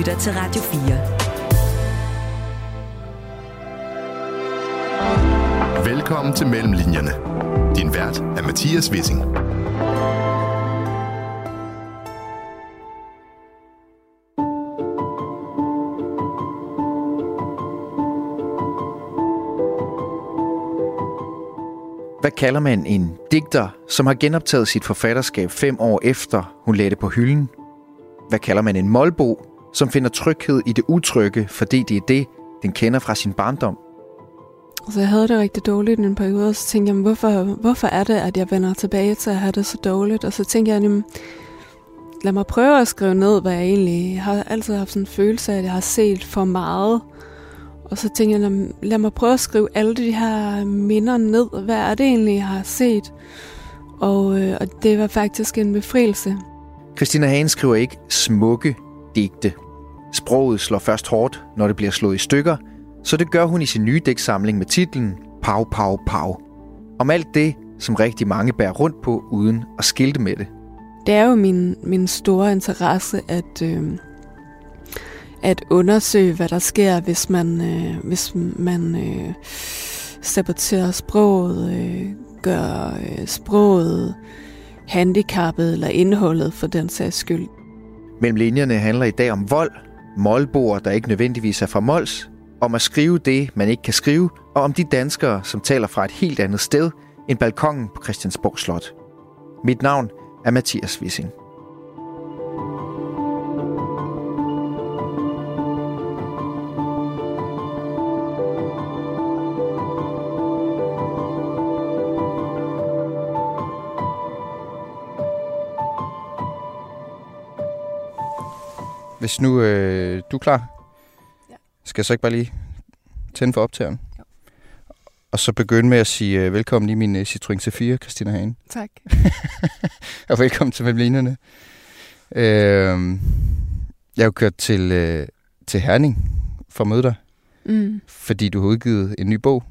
lytter til Radio 4. Velkommen til Mellemlinjerne. Din vært er Mathias Wissing. Hvad kalder man en digter, som har genoptaget sit forfatterskab fem år efter, hun lagde det på hylden? Hvad kalder man en målbo, som finder tryghed i det utrygge, fordi det er det, den kender fra sin barndom? Altså, jeg havde det rigtig dårligt i en periode, og så tænkte jeg, hvorfor, hvorfor er det, at jeg vender tilbage til at have det så dårligt? Og så tænkte jeg, jamen, lad mig prøve at skrive ned, hvad jeg egentlig jeg har altid haft sådan en følelse af, at jeg har set for meget. Og så tænkte jeg, lad, lad mig prøve at skrive alle de her minder ned. Hvad er det egentlig, jeg har set? Og, øh, og det var faktisk en befrielse. Christina Hagen skriver ikke smukke digte. Sproget slår først hårdt, når det bliver slået i stykker, så det gør hun i sin nye digtsamling med titlen Pau, Pau, Pau. Om alt det, som rigtig mange bærer rundt på, uden at skilte med det. Det er jo min, min store interesse at, øh, at undersøge, hvad der sker, hvis man, øh, hvis man øh, saboterer sproget, øh, gør øh, sproget handicappet eller indholdet for den sags skyld. Mellem linjerne handler i dag om vold, målbord, der ikke nødvendigvis er fra Mols, om at skrive det, man ikke kan skrive, og om de danskere, som taler fra et helt andet sted end balkongen på Christiansborg Slot. Mit navn er Mathias Wissing. Hvis nu øh, du er klar, ja. skal jeg så ikke bare lige tænde for optageren? Ja. Og så begynde med at sige øh, velkommen i min øh, Citroën C4, Christina Hagen. Tak. og velkommen til Mellemlinerne. Øh, jeg er jo kørt til, øh, til Herning for at møde dig, mm. fordi du har udgivet en ny bog,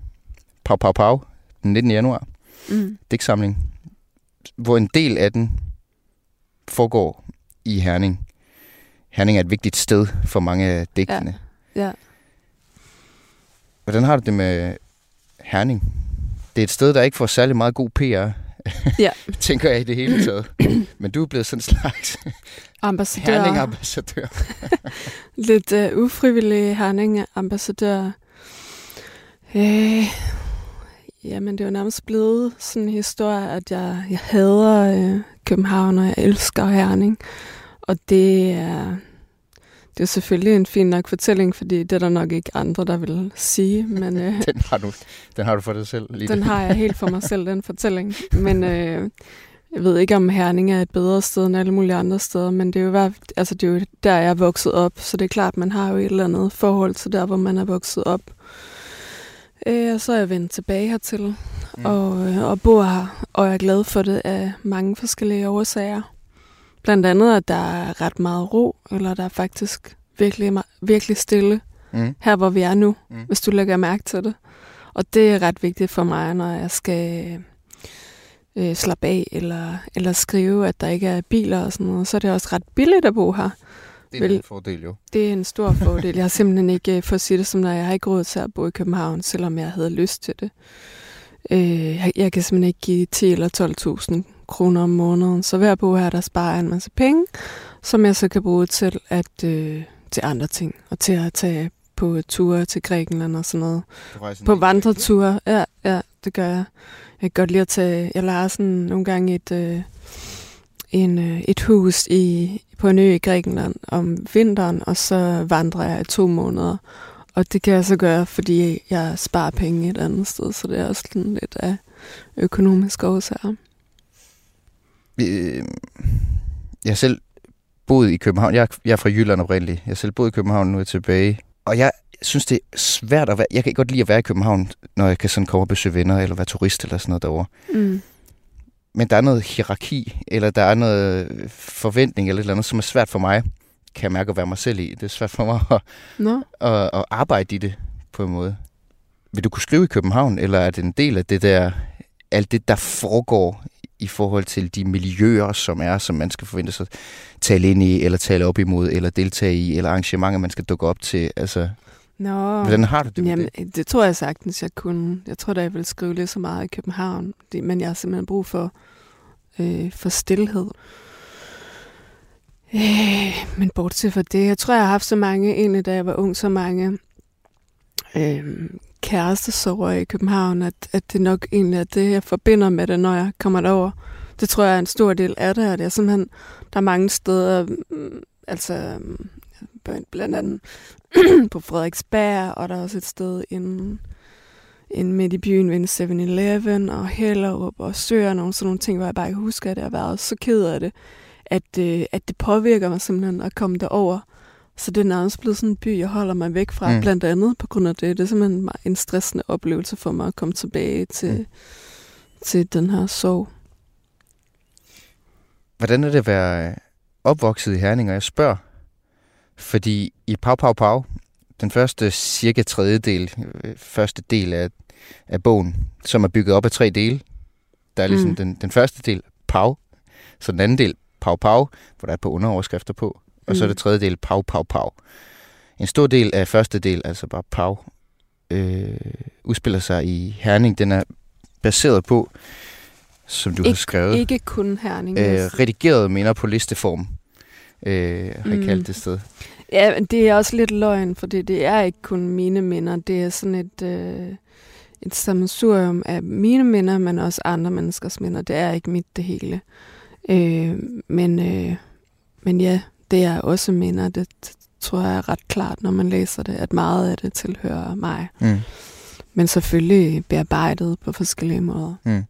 Pau Pau Pau, den 19. januar. Mm. Digtsamling, hvor en del af den foregår i Herning. Herning er et vigtigt sted for mange af digtene. Ja. ja. Hvordan har du det med Herning? Det er et sted, der ikke får særlig meget god PR. Ja. tænker jeg i det hele taget. Men du er blevet sådan en slags ambassadør. Herning-ambassadør. Lidt uh, ufrivillig Herning-ambassadør. Øh, jamen, det er jo nærmest blevet sådan en historie, at jeg, jeg hader øh, København, og jeg elsker Herning. Og det er, det er selvfølgelig en fin nok fortælling, fordi det er der nok ikke andre, der vil sige. Men, øh, den, har du, den har du for dig selv? Lige den har jeg helt for mig selv, den fortælling. Men øh, jeg ved ikke, om Herning er et bedre sted end alle mulige andre steder, men det er jo, altså, det er jo der, jeg er vokset op. Så det er klart, man har jo et eller andet forhold til der, hvor man er vokset op. Øh, og så er jeg vendt tilbage hertil mm. og, øh, og bor her, og jeg er glad for det af mange forskellige årsager. Blandt andet, at der er ret meget ro, eller der er faktisk virkelig, virkelig stille mm. her, hvor vi er nu, mm. hvis du lægger mærke til det. Og det er ret vigtigt for mig, når jeg skal øh, slappe af eller, eller skrive, at der ikke er biler og sådan noget. Så er det også ret billigt at bo her. Det er Vel, en fordel, jo. Det er en stor fordel. Jeg har simpelthen ikke, øh, for at sige det som når jeg har ikke råd til at bo i København, selvom jeg havde lyst til det. Øh, jeg, jeg kan simpelthen ikke give 10 eller 12.000 kroner om måneden. Så hver bo her, der sparer jeg en masse penge, som jeg så kan bruge til, at, øh, til andre ting. Og til at tage på ture til Grækenland og sådan noget. På vandreture. Ja, ja, det gør jeg. Jeg kan godt lide at tage... Jeg leger sådan nogle gange et, øh, en, øh, et hus i, på en ø i Grækenland om vinteren, og så vandrer jeg i to måneder. Og det kan jeg så gøre, fordi jeg sparer penge et andet sted, så det er også sådan lidt af økonomiske årsager. Øh, jeg selv boet i København. Jeg er, jeg er fra Jylland oprindeligt. Jeg har selv boet i København, nu er jeg tilbage. Og jeg synes, det er svært at være... Jeg kan godt lide at være i København, når jeg kan sådan komme og besøge venner, eller være turist eller sådan noget derovre. Mm. Men der er noget hierarki, eller der er noget forventning, eller et eller andet, som er svært for mig, kan jeg mærke at være mig selv i. Det er svært for mig at, no. at, at arbejde i det på en måde. Vil du kunne skrive i København, eller er det en del af det der, alt det, der foregår i forhold til de miljøer, som er, som man skal forvente sig at tale ind i, eller tale op imod, eller deltage i, eller arrangementer, man skal dukke op til? Altså, Nå, hvordan har du det jamen, det? det tror jeg sagtens, jeg kunne. Jeg tror da, jeg vil skrive lidt så meget i København, det, men jeg har simpelthen brug for, øh, for stillhed. Øh, men bortset fra det, jeg tror, jeg har haft så mange, egentlig da jeg var ung, så mange øh, kærestesover i København, at, at det nok egentlig er det, jeg forbinder med det, når jeg kommer derover. Det tror jeg er en stor del af det, at det er simpelthen, der er mange steder, mm, altså blandt andet på Frederiksberg, og der er også et sted inden, inden midt i byen ved en 7-Eleven, og Hellerup og Søerne, og sådan nogle ting, hvor jeg bare ikke husker, at jeg har været så ked af det, at, øh, at det påvirker mig simpelthen at komme derover. Så det er nærmest blevet sådan en by, jeg holder mig væk fra, Mm. blandt andet på grund af det. Det er simpelthen en stressende oplevelse for mig at komme tilbage til, Mm. til den her sorg. Hvordan er det at være opvokset i Herning, og jeg spørger, fordi i Pau Pau Pau, den første cirka tredjedel, øh, første del af, af bogen, som er bygget op af tre dele. Der er ligesom mm. Mm. den, den første del, Pau, så den anden del, Pau Pau, hvor der er på underoverskrifter på, og så er Mm. det tredje del, Pau Pau Pau. En stor del af første del, altså bare Pau, øh, udspiller sig i Herning. Den er baseret på, som du har skrevet, Ikke kun Herning. øh, redigeret minder på listeform, øh, har jeg Mm. kaldt det sted. ja, men det er også lidt løgn, for det, det er ikke kun mine minder. Det er sådan et, øh, et sammensurium af mine minder, men også andre menneskers minder. Det er ikke mit det hele. Øh, men, øh, men ja, det er også minder. Det, tror jeg er ret klart, når man læser det, at meget af det tilhører mig. Mm. Men selvfølgelig bearbejdet på forskellige måder. Mm.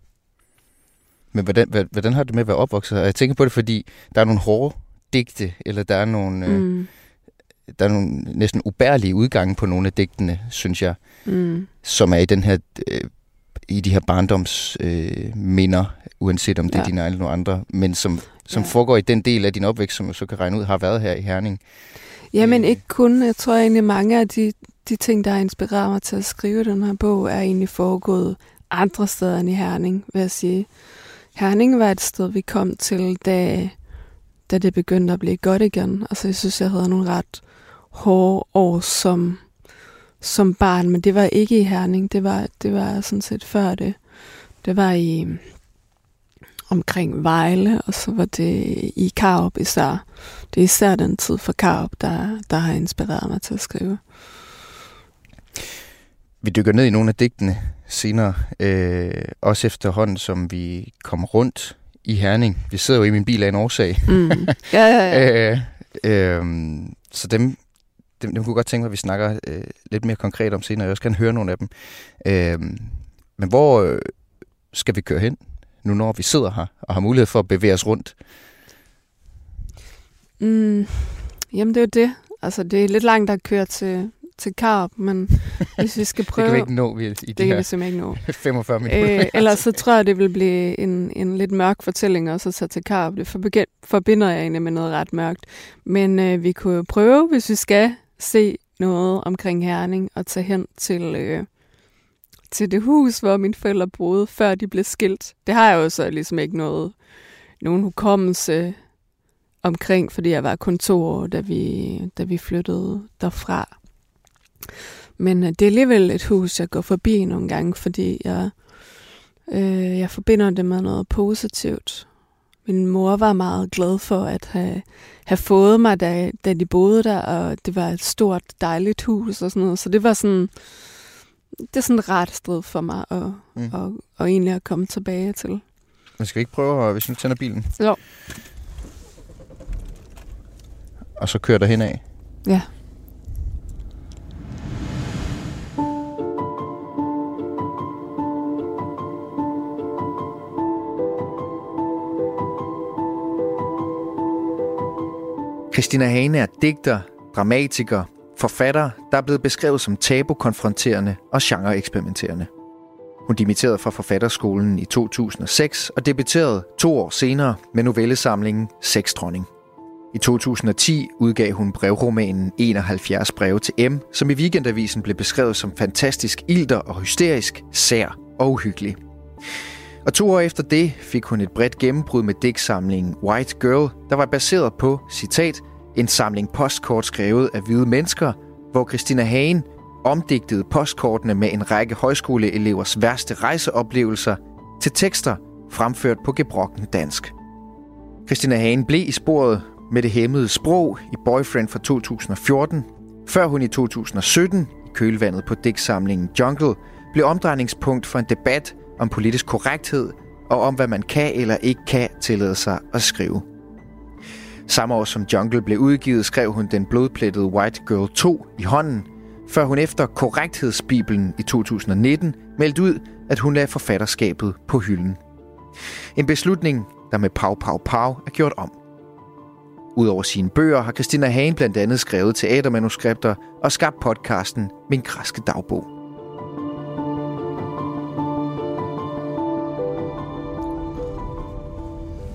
Men hvordan, hvordan har det med at være opvokset? Og jeg tænker på det, fordi der er nogle hårde digte, eller der er nogle, øh, Mm. der er nogle næsten ubærlige udgange på nogle af digtene, synes jeg, Mm. som er i den her øh, i de her barndomsminder, øh, uanset om det ja. er dine egne eller nogle andre, men som, som ja. Ja. foregår i den del af din opvækst, som du så kan regne ud har været her i Herning. Jamen Øh. ikke kun. Jeg tror egentlig, mange af de, de ting, der har inspireret mig til at skrive den her bog, er egentlig foregået andre steder end i Herning, vil jeg sige. Herning var et sted, vi kom til, da, da det begyndte at blive godt igen. Altså, jeg synes, jeg havde nogle ret hårde år som, som barn, men det var ikke i Herning. Det var, det var sådan set før det. Det var i omkring Vejle, og så var det i Karup især. Det er især den tid for Karup, der, der har inspireret mig til at skrive. Vi dykker ned i nogle af digtene senere, øh, også efterhånden, som vi kommer rundt i Herning. Vi sidder jo i min bil af en årsag. Mm. Ja, ja, ja. Øh, øh, så dem, dem, dem kunne godt tænke mig, at vi snakker øh, lidt mere konkret om senere. Jeg også gerne høre nogle af dem. Øh, men hvor øh, skal vi køre hen, nu når vi sidder her og har mulighed for at bevæge os rundt? Mm. Jamen, det er jo det. Altså, det er lidt langt at køre til, til Karup, men hvis vi skal Det prøve... kan vi ikke nå i, i det de kan vi simpelthen ikke nå. 45 minutter. Øh, ellers så tror jeg, det vil blive en, en lidt mørk fortælling også at tage til Karup. Det forbinder jeg egentlig med noget ret mørkt. Men øh, vi kunne prøve, hvis vi skal se noget omkring Herning, og tage hen til, øh, til det hus, hvor mine forældre boede, før de blev skilt. Det har jeg jo så ligesom ikke noget, nogen hukommelse omkring, fordi jeg var kun to år, da vi, da vi flyttede derfra. Men øh, det er alligevel et hus, jeg går forbi nogle gange, fordi jeg, øh, jeg forbinder det med noget positivt. Min mor var meget glad for at have, have fået mig, da, da de boede der, og det var et stort, dejligt hus og sådan noget. Så det var sådan, det er sådan et rart sted for mig at, Mm. og, og egentlig at komme tilbage til. Men skal vi ikke prøve, at- hvis vi tænder bilen? Jo. Og så kører der hen af. Ja. Christina Hane er digter, dramatiker, forfatter, der er blevet beskrevet som tabu-konfronterende og genre-eksperimenterende. Hun dimitterede fra Forfatterskolen i 2006 og debuterede to år senere med novellesamlingen Sexdronning. I 2010 udgav hun brevromanen 71 breve til M, som i weekendavisen blev beskrevet som fantastisk ilter og hysterisk, sær og uhyggelig. Og to år efter det fik hun et bredt gennembrud med digtsamlingen White Girl, der var baseret på, citat, en samling postkort skrevet af hvide mennesker, hvor Christina Hagen omdigtede postkortene med en række højskoleelevers værste rejseoplevelser til tekster fremført på gebrokken dansk. Christina Hagen blev i sporet med det hæmmede sprog i Boyfriend fra 2014, før hun i 2017 i kølvandet på digtsamlingen Jungle blev omdrejningspunkt for en debat om politisk korrekthed og om, hvad man kan eller ikke kan tillade sig at skrive. Samme år som Jungle blev udgivet, skrev hun den blodplettede White Girl 2 i hånden, før hun efter korrekthedsbibelen i 2019 meldte ud, at hun lagde forfatterskabet på hylden. En beslutning, der med Pau Pau Pau er gjort om. Udover sine bøger har Christina Hagen blandt andet skrevet teatermanuskripter og skabt podcasten Min græske dagbog.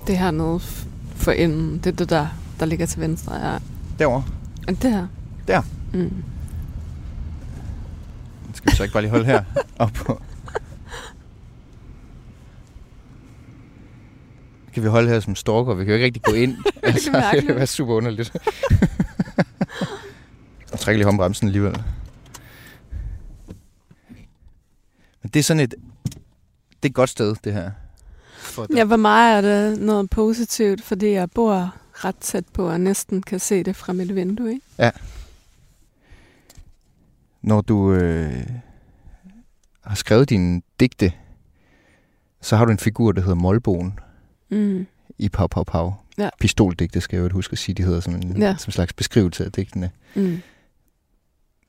Det her noget for enden, det er det der, der ligger til venstre. Ja. Derovre. Det her. Der. Mm. Skal vi så ikke bare lige holde her op på? Kan vi holde her som stalker? Vi kan jo ikke rigtig gå ind. altså, det mærkeligt. kan være super underligt. Og trække lige håndbremsen alligevel. Men det er sådan et... Det er et godt sted, det her. For Ja, for mig er det noget positivt, fordi jeg bor ret tæt på og næsten kan se det fra mit vindue. Ikke? Når du øh, har skrevet dine digte, så har du en figur, der hedder Molboen Mm. i Pau Pau Pau. Ja. Pistoldigte skal jeg jo huske at sige, de hedder som en, Ja. som en slags beskrivelse af digtene. Mm.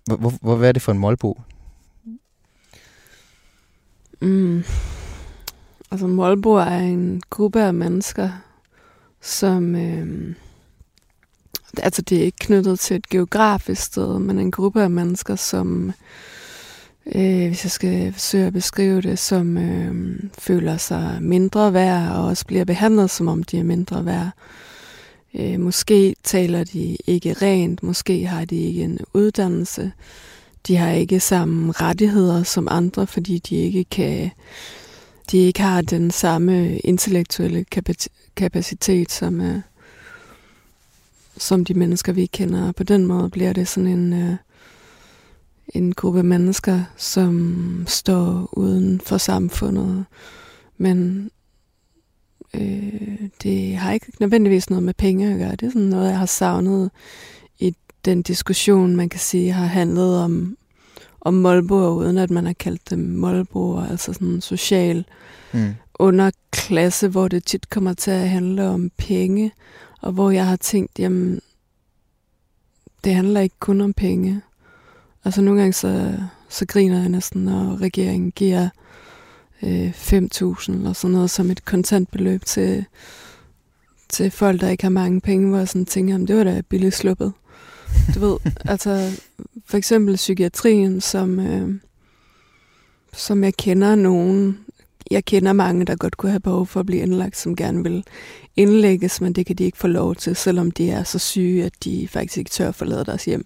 Hvor, hvor, hvad er det for en målbo? Mm. Altså Målbo er en gruppe af mennesker, som... Øh, altså det er ikke knyttet til et geografisk sted, men en gruppe af mennesker, som... Øh, hvis jeg skal forsøge at beskrive det, som øh, føler sig mindre værd, og også bliver behandlet, som om de er mindre værd. Øh, måske taler de ikke rent, måske har de ikke en uddannelse, de har ikke samme rettigheder som andre, fordi de ikke kan de ikke har den samme intellektuelle kapacitet som øh, som de mennesker vi kender. Og på den måde bliver det sådan en øh, en gruppe mennesker, som står uden for samfundet, men øh, det har ikke nødvendigvis noget med penge at gøre. Det er sådan noget, jeg har savnet i den diskussion, man kan sige, har handlet om om målboer, uden at man har kaldt dem målboer, altså sådan en social Mm. underklasse, hvor det tit kommer til at handle om penge, og hvor jeg har tænkt, jamen, det handler ikke kun om penge. Altså nogle gange så, så griner jeg næsten, når regeringen giver øh, 5.000 eller sådan noget som et kontantbeløb til, til folk, der ikke har mange penge, hvor jeg sådan tænker, jamen, det var da billigt sluppet. Du ved, altså for eksempel psykiatrien, som, øh, som jeg kender nogen, jeg kender mange, der godt kunne have behov for at blive indlagt, som gerne vil indlægges, men det kan de ikke få lov til, selvom de er så syge, at de faktisk ikke tør forlade deres hjem.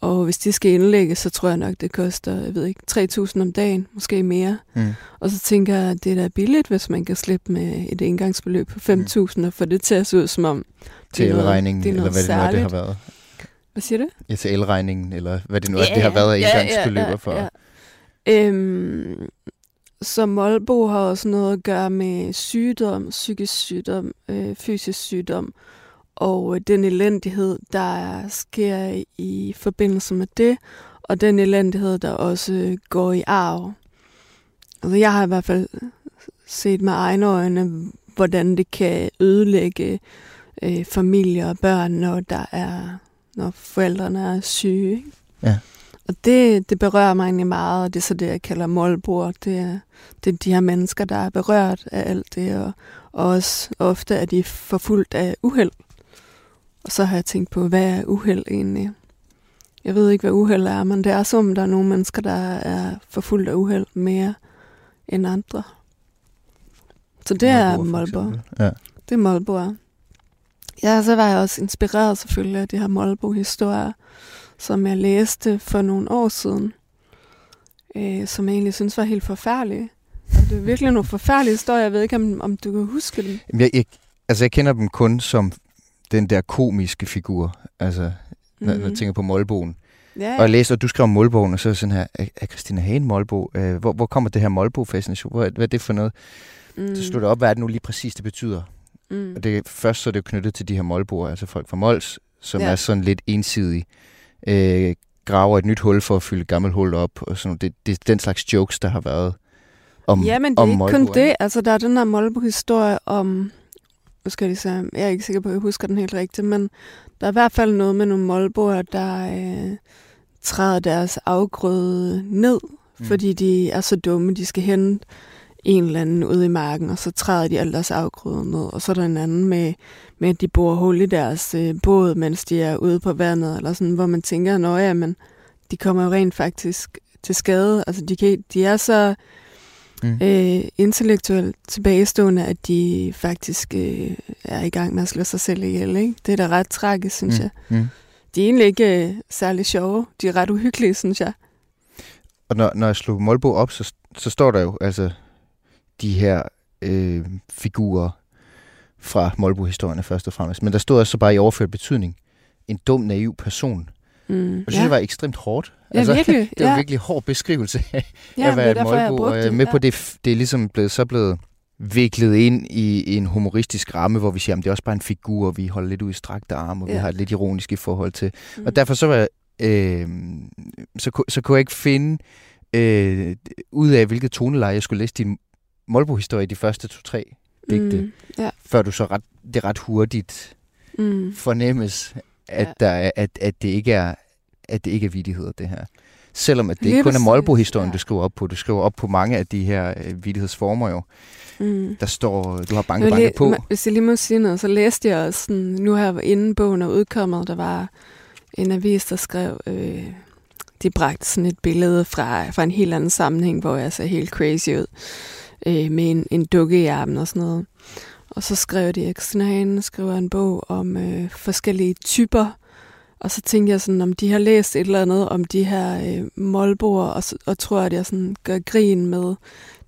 Og hvis de skal indlægges, så tror jeg nok, det koster, jeg ved ikke, 3.000 om dagen, måske mere. Mm. Og så tænker jeg, at det er da billigt, hvis man kan slippe med et engangsbeløb på 5.000 og få det til at se ud som om... Er er eller hvad det nu det har særligt. været. Hvad siger du? Ja, til elregningen, eller hvad det nu er, det har været af indgangsbeløber for. Ja, ja. Øhm, så Molbo har også noget at gøre med sygdom, psykisk sygdom, øh, fysisk sygdom, og øh, den elendighed, der sker i forbindelse med det, og den elendighed, der også går i arv. Altså, jeg har i hvert fald set med egne øjne, hvordan det kan ødelægge øh, familier og børn, når der er når forældrene er syge. Ikke? Ja. Og det, det berører mig egentlig meget, og det er så det, jeg kalder målbord. Det er, det er de her mennesker, der er berørt af alt det, og, og også ofte er de forfulgt af uheld. Og så har jeg tænkt på, hvad er uheld egentlig? Jeg ved ikke, hvad uheld er, men det er som, der er nogle mennesker, der er forfulgt af uheld mere end andre. Så det er Målbord, for Målborg. Ja. Det er Målborg. Ja, så var jeg også inspireret selvfølgelig af de her Målbo-historier, som jeg læste for nogle år siden, øh, som jeg egentlig synes var helt forfærdelige. Og det er virkelig nogle forfærdelige historier. Jeg ved ikke, om, om du kan huske dem. Jamen, Jeg, jeg, altså, jeg kender dem kun som den der komiske figur, altså, mm. når, når jeg tænker på Målbogen. Ja, Og jeg læste, og du skrev om Målbogen, og så er sådan her, er, Christina Hagen Målbo? Øh, hvor, hvor kommer det her Målbo-fascination? Hvor, hvad er det for noget? mm. Så det op, hvad er det nu lige præcis, det betyder? Mm. Og det, først så er det jo knyttet til de her målboer, altså folk fra Mols, som Ja. er sådan lidt ensidige. Øh, graver et nyt hul for at fylde et gammelt hul op. Og sådan, det, det er den slags jokes, der har været om Ja, men det er ikke kun Molboerne. det. Altså, der er den der Molbo-historie om... Nu skal jeg lige se, jeg er ikke sikker på, at jeg husker den helt rigtigt, men der er i hvert fald noget med nogle Molboer, der øh, træder deres afgrøde ned, mm. fordi de er så dumme, de skal hente en eller anden ude i marken, og så træder de alt deres afgrøde ned. Og så er der en anden med, med at de borer hul i deres øh, båd, mens de er ude på vandet, eller sådan, hvor man tænker, nå ja, men de kommer jo rent faktisk til skade. Altså, de, kan, de er så Mm. øh, intellektuelt tilbagestående, at de faktisk øh, er i gang med at slå sig selv ihjel. Ikke? Det er da ret tragisk, synes Mm. jeg. Mm. De er egentlig ikke øh, særlig sjove. De er ret uhyggelige, synes jeg. Og når, når jeg slog Molbo op, så, så står der jo altså de her øh, figurer fra Molbo-historierne først og fremmest. Men der stod også så bare i overført betydning. En dum, naiv person. Mm. Og det synes jeg var ekstremt hårdt. ja, virkelig. Det var ja. virkelig hård beskrivelse af, ja, at være det et Molbo. det. med ja. på, det, det er ligesom blevet, så blevet viklet ind i, en humoristisk ramme, hvor vi siger, at det er også bare en figur, og vi holder lidt ud i strakte arme, og vi Ja. har et lidt ironisk i forhold til. Mm. Og derfor så var jeg, øh, så, så kunne jeg ikke finde øh, ud af, hvilket toneleje jeg skulle læse din Molbo-historie i de første to-tre digte, Mm. Ja. før du så ret, det ret hurtigt Mm. fornemmes, at, Ja. der er, at, at, det ikke er, at det ikke er vidigheder, det her. Selvom at det Lige ikke kun er Molbo-historien, ja. du skriver op på. Du skriver op på mange af de her øh, vidighedsformer jo. Mm. Der står, du har banke, banke på. Hvis jeg lige må sige noget, så læste jeg også, sådan, nu her inden bogen er udkommet, der var en avis, der skrev, øh, de bragte sådan et billede fra, fra en helt anden sammenhæng, hvor jeg ser helt crazy ud, øh, med en, en dukke i armen og sådan noget. Og så skrev de, at Christina Hagen skriver en bog om øh, forskellige typer, og så tænkte jeg sådan, om de har læst et eller andet om de her øh, målboer, og, og tror, at jeg sådan gør grin med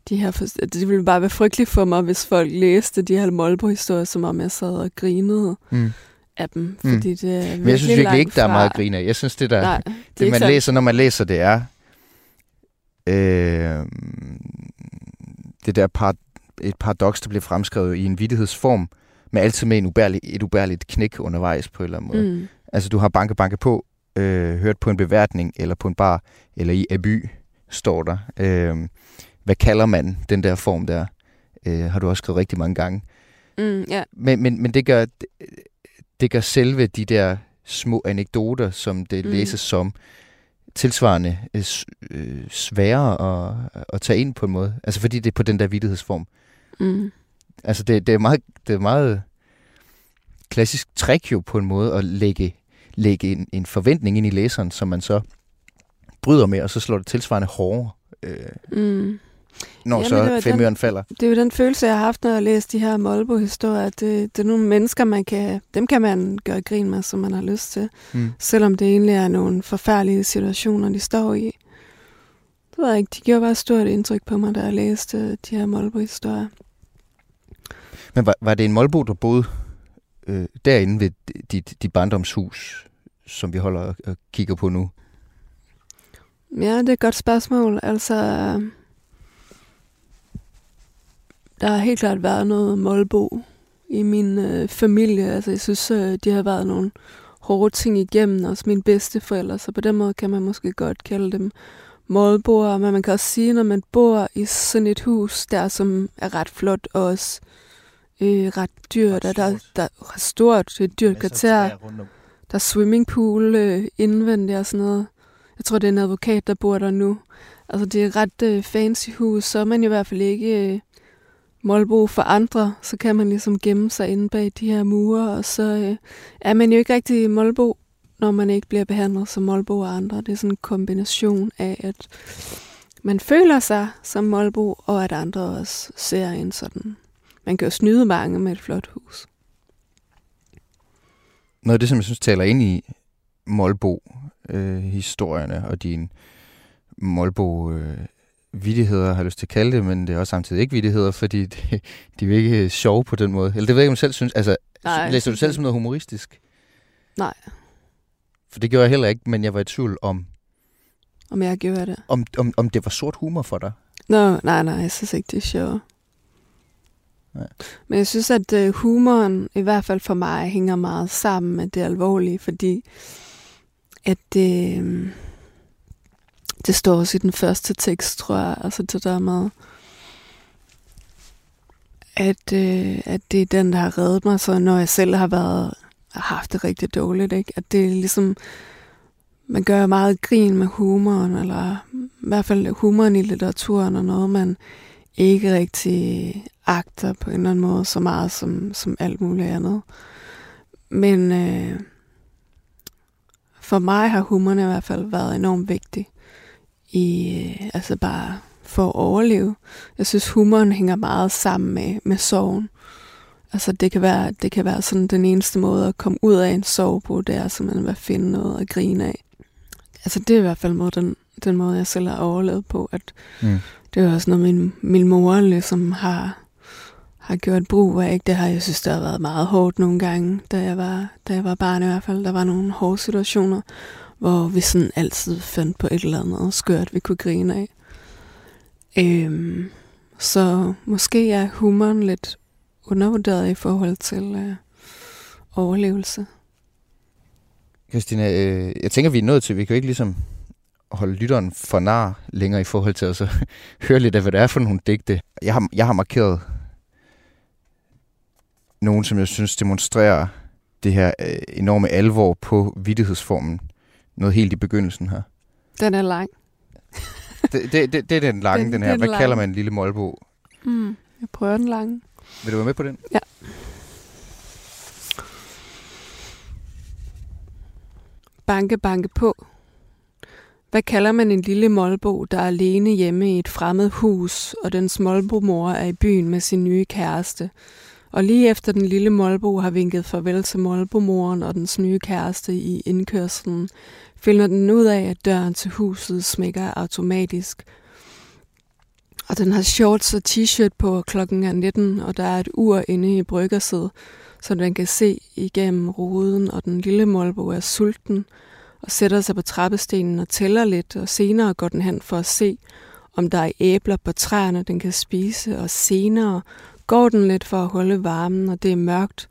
de her... Det ville bare være frygteligt for mig, hvis folk læste de her Molbo-historier, som om jeg sad og grinede Mm. af dem. Mm. Fordi det er Men jeg synes virkelig ikke, der er meget grin af. Jeg synes, det der, Nej, det, det man sandt. læser, når man læser, det er øh, det der par, et paradoks, der bliver fremskrevet i en vidighedsform, men altid med en ubærlig, et ubærligt knæk undervejs på en eller anden måde. Mm. Altså, du har banke, banke på, øh, hørt på en beværtning, eller på en bar, eller i Aby, står der. Øh, hvad kalder man den der form der? Øh, har du også skrevet rigtig mange gange. Mm, ja. Men, men, men det, gør, det gør selve de der små anekdoter, som det mm. læses som, tilsvarende øh, øh, sværere at, at tage ind på en måde. Altså fordi det er på den der vidtighedsform. Mm. Altså det, det, er meget, det er meget klassisk trick jo på en måde at lægge, lægge en, en forventning ind i læseren, som man så bryder med, og så slår det tilsvarende hårdere, øh, Mm. Når Jamen, det så femøren falder. Det er jo den følelse, jeg har haft, når jeg har læst de her Molbo-historier. at Det, det er nogle mennesker, man kan, dem kan man gøre grin med, som man har lyst til. Mm. Selvom det egentlig er nogle forfærdelige situationer, de står i. Det ved jeg ikke, de gjorde bare stort indtryk på mig, da jeg læste de her Molbo-historier. Men var, var det en målbo, der boede øh, derinde ved dit, dit barndomshus, som vi holder og kigger på nu? Ja, det er et godt spørgsmål. Altså, der har helt klart været noget Molbo i min øh, familie. Altså, jeg synes, øh, de har været nogle hårde ting igennem, også mine bedsteforældre, så på den måde kan man måske godt kalde dem Molboer, men man kan også sige, når man bor i sådan et hus, der som er ret flot og også øh, ret dyrt, Ret og der, stort. der er stort, det er et dyrt kvarter, der er swimmingpool øh, indvendigt og sådan noget. Jeg tror, det er en advokat, der bor der nu. Altså, det er et ret øh, fancy hus, så er man i hvert fald ikke øh, målbo for andre. Så kan man ligesom gemme sig inde bag de her mure, og så øh, er man jo ikke rigtig målbo, når man ikke bliver behandlet som målbo og andre. Det er sådan en kombination af, at man føler sig som målbo, og at andre også ser en sådan. Man kan jo snyde mange med et flot hus. Noget af det, som jeg synes taler ind i Målbo-historierne øh, og din Molbo, øh, vidigheder, har jeg lyst til at kalde det, men det er også samtidig ikke vidigheder, fordi det, de er jo ikke sjove på den måde. Eller det ved jeg ikke, om selv synes. Altså, Nej, læser du selv som noget humoristisk? Nej, For det gjorde jeg heller ikke, men jeg var i tvivl om, om jeg gjorde det. om, om, om det var sort humor for dig. Nå, nej, nej, jeg synes ikke, det er sjovt. Nej. Men jeg synes, at øh, humoren, i hvert fald for mig, hænger meget sammen med det alvorlige, fordi at det, øh, det står også i den første tekst, tror jeg, altså det der med, at, øh, at det er den, der har reddet mig, så når jeg selv har været har haft det rigtig dårligt, ikke? At det er ligesom, man gør meget grin med humoren, eller i hvert fald humoren i litteraturen, og noget, man ikke rigtig agter på en eller anden måde så meget som, som alt muligt andet. Men øh, for mig har humoren i hvert fald været enormt vigtig i, øh, altså bare for at overleve. Jeg synes, humoren hænger meget sammen med, med sorgen. Altså det kan, være, det kan være sådan den eneste måde at komme ud af en sorg på, det er simpelthen at finde noget at grine af. Altså det er i hvert fald måde, den, den måde, jeg selv har overlevet på, at Mm. det er også noget, min, min mor ligesom har, har gjort brug af. Ikke? Det har jeg synes, det har været meget hårdt nogle gange, da jeg var, da jeg var barn i hvert fald. Der var nogle hårde situationer, hvor vi sådan altid fandt på et eller andet skørt, vi kunne grine af. Øhm, så måske er humoren lidt undervurderet i forhold til øh, overlevelse. Christina, øh, jeg tænker, vi er nødt til, vi kan jo ikke ligesom holde lytteren for nar længere i forhold til at så høre lidt af, hvad det er for nogle digte. Jeg har, jeg har markeret nogen, som jeg synes demonstrerer det her øh, enorme alvor på vidtighedsformen. Noget helt i begyndelsen her. Den er lang. Det, det, det, det er den lange, den, Den- her. den Hvad lange. kalder man en lille målbog? Mm, jeg prøver den lange. Vil du være med på den? Ja. Banke, banke på. Hvad kalder man en lille målbo, der er alene hjemme i et fremmed hus, og den målbomor er i byen med sin nye kæreste? Og lige efter den lille Molbo har vinket farvel til Molbomoren og dens nye kæreste i indkørslen, finder den ud af, at døren til huset smækker automatisk. Og den har shorts og t-shirt på, klokken er 19, og der er et ur inde i bryggersædet, så den kan se igennem ruden, og den lille Molbo er sulten og sætter sig på trappestenen og tæller lidt, og senere går den hen for at se, om der er æbler på træerne, den kan spise, og senere går den lidt for at holde varmen, og det er mørkt,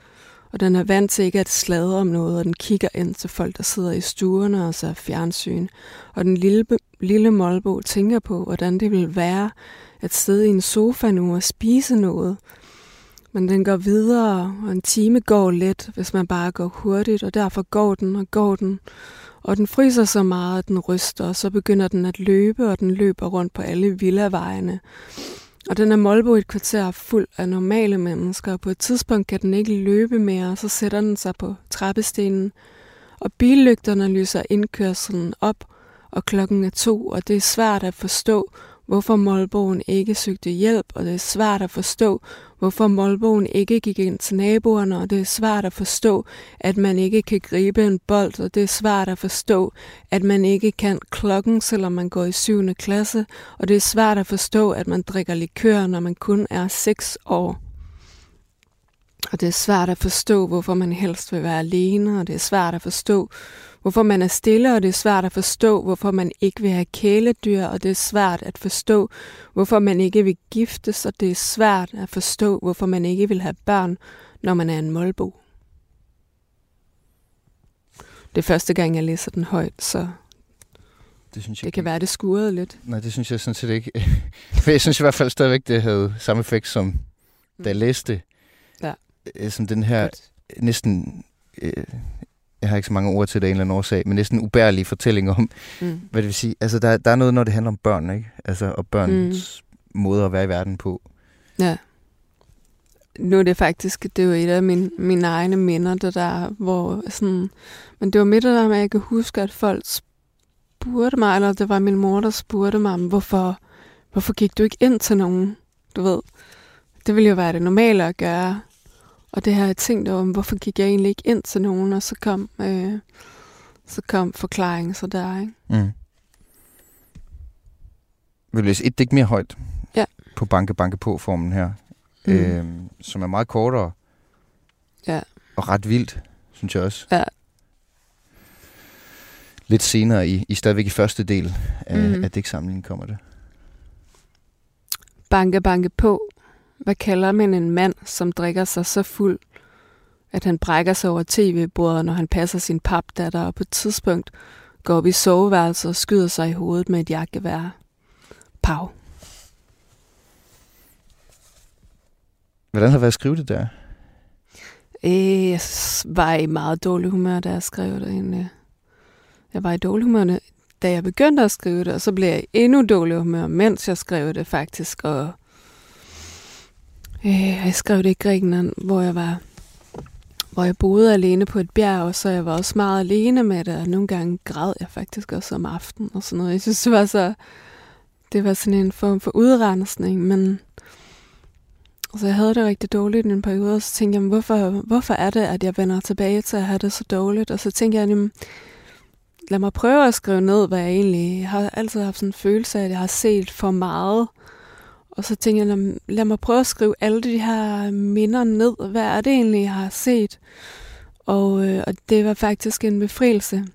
og den er vant til ikke at sladre om noget, og den kigger ind til folk, der sidder i stuerne og ser fjernsyn. Og den lille, lille målbo tænker på, hvordan det vil være at sidde i en sofa nu og spise noget. Men den går videre, og en time går let, hvis man bare går hurtigt, og derfor går den og går den. Og den fryser så meget, at den ryster, og så begynder den at løbe, og den løber rundt på alle villavejene. Og den er Molbo et kvarter fuld af normale mennesker, og på et tidspunkt kan den ikke løbe mere, og så sætter den sig på trappestenen. Og billygterne lyser indkørselen op, og klokken er to, og det er svært at forstå, hvorfor Molboen ikke søgte hjælp, og det er svært at forstå, hvorfor målbogen ikke gik ind til naboerne, og det er svært at forstå, at man ikke kan gribe en bold, og det er svært at forstå, at man ikke kan klokken, selvom man går i 7. klasse, og det er svært at forstå, at man drikker likør, når man kun er 6 år. Og det er svært at forstå, hvorfor man helst vil være alene, og det er svært at forstå, hvorfor man er stille, og det er svært at forstå, hvorfor man ikke vil have kæledyr, og det er svært at forstå, hvorfor man ikke vil giftes, og det er svært at forstå, hvorfor man ikke vil have børn, når man er en målbo. Det er første gang, jeg læser den højt, så Det synes jeg det kan være, det skurede lidt. Nej, det synes jeg sådan set ikke. For jeg synes i hvert fald stadigvæk, det havde samme effekt, som da jeg læste. Ja. Øh, Som den her Godt. næsten... Øh, jeg har ikke så mange ord til det af en eller anden årsag, men næsten ubærlige fortælling om, Mm. hvad det vil sige. Altså, der, der er noget, når det handler om børn, ikke? Altså, og børns mm. måde at være i verden på. Ja. Nu er det faktisk, det er jo et af mine, mine egne minder, det der, hvor sådan, men det var midt der med, at jeg kan huske, at folk spurgte mig, eller det var min mor, der spurgte mig, hvorfor, hvorfor gik du ikke ind til nogen, du ved. Det ville jo være det normale at gøre. Og det har jeg tænkt over, hvorfor gik jeg egentlig ikke ind til nogen, og så kom, øh, så kom forklaringen så der, ikke? Mm. vil læse et digt mere højt. Ja. På banke banke på formen her. Mm. Øh, som er meget kortere. Ja. Og ret vildt, synes jeg også. Ja. Lidt senere i, i stadigvæk i første del af, mm. af digtsamlingen kommer det. Banke, banke på. Hvad kalder man en mand, som drikker sig så fuld, at han brækker sig over tv-bordet, når han passer sin papdatter, og på et tidspunkt går op i soveværelset og skyder sig i hovedet med et jagtgevær. Pau. Hvordan har det været at skrive det der? Øh, jeg var i meget dårlig humør, da jeg skrev det. Egentlig. Jeg var i dårlig humør, da jeg begyndte at skrive det, og så blev jeg endnu dårlig humør, mens jeg skrev det faktisk. Og øh, jeg skrev det i Grækenland, hvor jeg var hvor jeg boede alene på et bjerg, og så jeg var også meget alene med det, og nogle gange græd jeg faktisk også om aftenen og sådan noget. Jeg synes, det var så, det var sådan en form for udrensning, men så jeg havde det rigtig dårligt i en periode, og så tænkte jeg, "Men hvorfor, hvorfor er det, at jeg vender tilbage til at have det så dårligt? Og så tænkte jeg, jamen, lad mig prøve at skrive ned, hvad jeg egentlig... Jeg har altid haft sådan en følelse af, at jeg har set for meget. Og så tænkte jeg, lad, lad mig prøve at skrive alle de her minder ned. Hvad er det egentlig, jeg har set? Og, øh, og det var faktisk en befrielse.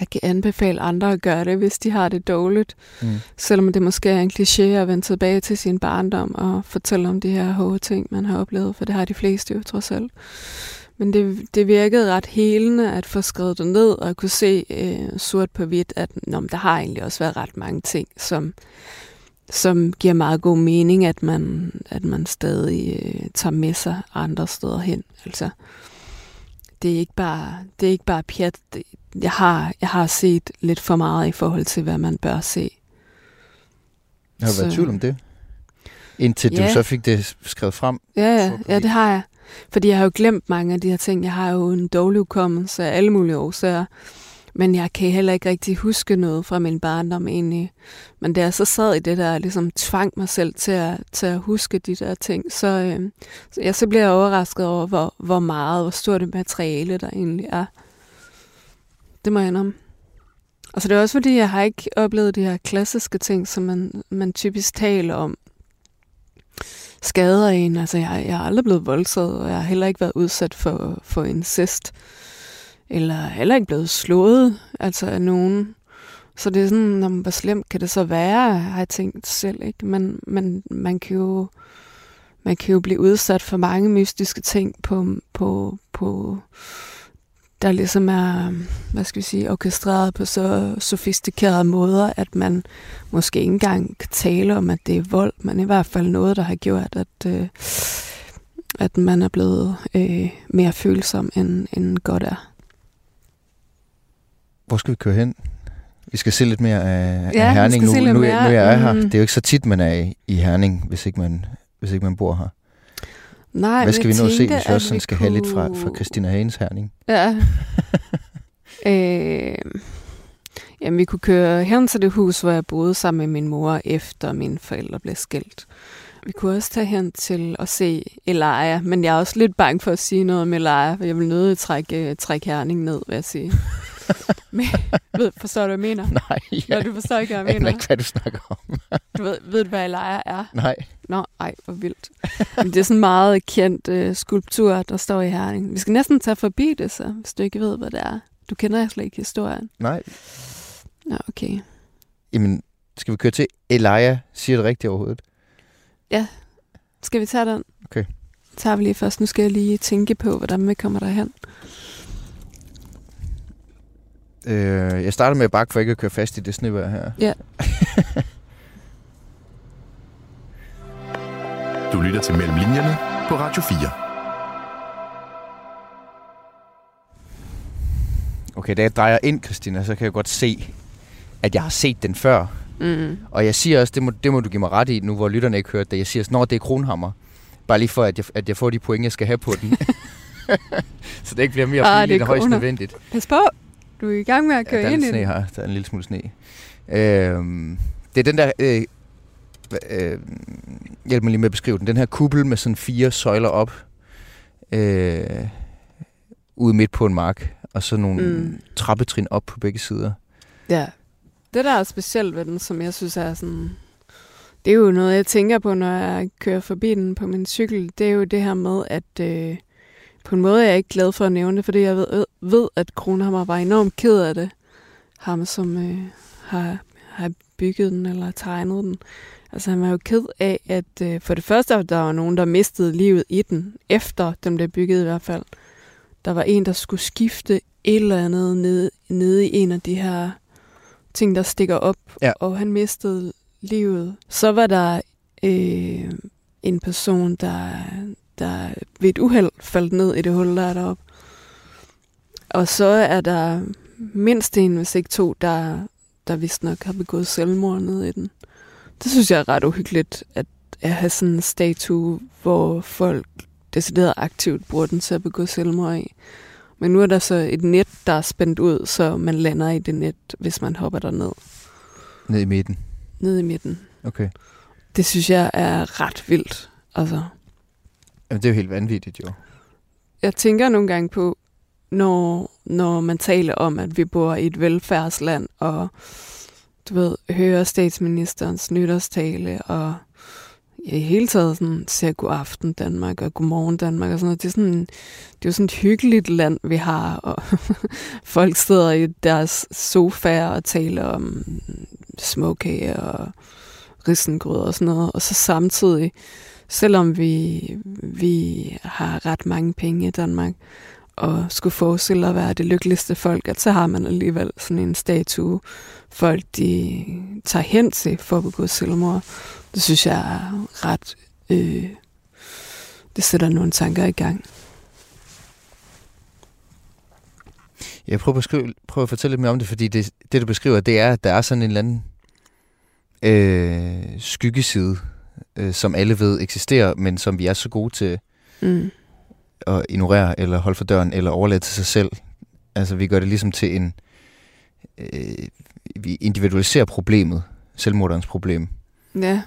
Jeg kan anbefale andre at gøre det, hvis de har det dårligt. Mm. Selvom det måske er en kliché at vende tilbage til sin barndom og fortælle om de her hårde ting, man har oplevet, for det har de fleste jo trods alt. Men det, det virkede ret helende at få skrevet det ned og kunne se øh, sort på hvidt, at nå, der har egentlig også været ret mange ting, som, som giver meget god mening, at man, at man stadig øh, tager med sig andre steder hen. Altså, det er ikke bare, det er ikke bare pjat. Det, jeg, har, jeg har set lidt for meget i forhold til, hvad man bør se. Jeg har været i Så- tvivl om det. Indtil ja. Du så fik det skrevet frem. Ja, ja, ja, det har jeg. Fordi jeg har jo glemt mange af de her ting. Jeg har jo en dårlig hukommelse af alle mulige årsager. Men jeg kan heller ikke rigtig huske noget fra min barndom egentlig. Men da jeg så sad i det der, ligesom tvang mig selv til at, til at huske de der ting, så, øh, så, jeg, så blev jeg overrasket over, hvor, hvor meget, hvor stort det materiale der egentlig er. Det må jeg indrømme. Og så det er også fordi, jeg har ikke oplevet de her klassiske ting, som man, man typisk taler om skader en. Altså, jeg, jeg har aldrig blevet voldtaget, og jeg har heller ikke været udsat for, for incest. Eller heller ikke blevet slået, altså af nogen. Så det er sådan, jamen, hvor slemt kan det så være, har jeg tænkt selv. Ikke? Men, men man kan jo man kan jo blive udsat for mange mystiske ting på, på, på der ligesom er, hvad skal vi sige, orkestreret på så sofistikerede måder, at man måske ikke engang kan tale om, at det er vold, men i hvert fald noget, der har gjort, at, øh, at man er blevet øh, mere følsom, end, end godt er. Hvor skal vi køre hen? Vi skal se lidt mere af, Ja, af vi Herning nu, nu, nu mere. jeg er her. Mm. Det er jo ikke så tit, man er i, i Herning, hvis ikke man, hvis ikke man bor her. Nej, Hvad skal vi nå at se, hvis vi også sådan skal have lidt fra, kunne- fra Christina Hagens Herning? Ja. øh, jamen, vi kunne køre hen til det hus, hvor jeg boede sammen med min mor, efter mine forældre blev skilt. Vi kunne også tage hen til at se Elia, men jeg er også lidt bange for at sige noget om Elia, for jeg vil nødt trække, trække herning ned, vil jeg sige. men, ved, forstår du, hvad jeg mener? Nej, Ja. jeg Når du forstår ikke, hvad jeg mener. ikke, hvad du snakker om. Du ved, ved du, hvad Elia er? Nej. Nå, ej, hvor vildt. Men det er sådan en meget kendt øh, skulptur, der står i Herning. Vi skal næsten tage forbi det så, hvis du ikke ved, hvad det er. Du kender slet ikke historien. Nej. Ja, okay. Jamen, skal vi køre til Elia? Siger det rigtigt overhovedet? Skal vi tage den? Okay. Så tager vi lige først. Nu skal jeg lige tænke på, hvordan vi kommer derhen. Øh, jeg starter med at bakke for ikke at køre fast i det snevejr her. Ja. Du lytter til Mellem Linjerne på Radio 4. Okay, da jeg drejer ind, Christina, så kan jeg godt se, at jeg har set den før. Mm. Og jeg siger også, det må, det må du give mig ret i, nu hvor lytterne ikke hørte det. Jeg siger, når det er Kronhammer. Bare lige for, at jeg, at jeg får de point, jeg skal have på den. så det ikke bliver mere Ah, det er end højst nødvendigt. Pas på! Du er i gang med at Ja, køre der er ind i den. her. Der er en lille smule sne. Øhm, det er den der... Øh, øh, hjælp mig lige med at beskrive den. Den her kuppel med sådan fire søjler op. Øh, ude midt på en mark. Og så nogle mm. trappetrin op på begge sider. Ja. Det, der er specielt ved den, som jeg synes er sådan... Det er jo noget, jeg tænker på, når jeg kører forbi den på min cykel. Det er jo det her med, at øh, på en måde er jeg ikke glad for at nævne det, fordi jeg ved, ved at Kronhammer var enormt ked af det. Ham, som øh, har, har bygget den eller tegnet den. Altså han var jo ked af, at øh, for det første, der var nogen, der mistede livet i den, efter den blev bygget i hvert fald. Der var en, der skulle skifte et eller andet nede, nede i en af de her ting, der stikker op, Ja. og han mistede livet. Så var der øh, en person, der, der ved et uheld faldt ned i det hul, der er deroppe. Og så er der mindst en, hvis ikke to, der, der vist nok har begået selvmord ned i den. Det synes jeg er ret uhyggeligt, at, at have sådan en statue, hvor folk decideret aktivt bruger den til at begå selvmord i. Men nu er der så et net, der er spændt ud, så man lander i det net, hvis man hopper derned. Ned i midten. Ned i midten. Okay. Det synes jeg er ret vildt. Altså, Jamen, det er jo helt vanvittigt, jo. jeg tænker nogle gange på, når, når man taler om, at vi bor i et velfærdsland, og du ved, hører statsministerens nytårstale, og ja, i hele taget sådan, ser god aften Danmark og god morgen Danmark og sådan noget. Det er, sådan, det er jo sådan et hyggeligt land, vi har, og folk sidder i deres sofaer og taler om småkage og risengrød og sådan noget, og så samtidig, selvom vi, vi har ret mange penge i Danmark, og skulle forestille at være det lykkeligste folk, at så har man alligevel sådan en statue, folk de tager hen til for at begå selvmord. Det synes jeg er ret... Øh, det sætter nogle tanker i gang. Jeg prøver at, beskrive, prøver at fortælle lidt mere om det, fordi det, det du beskriver, det er, at der er sådan en eller anden øh, skyggeside, øh, som alle ved eksisterer, men som vi er så gode til Mm. at ignorere, eller holde for døren, eller overlade til sig selv. Altså, vi gør det ligesom til en... Øh, vi individualiserer problemet, selvmorderens problem. Ja,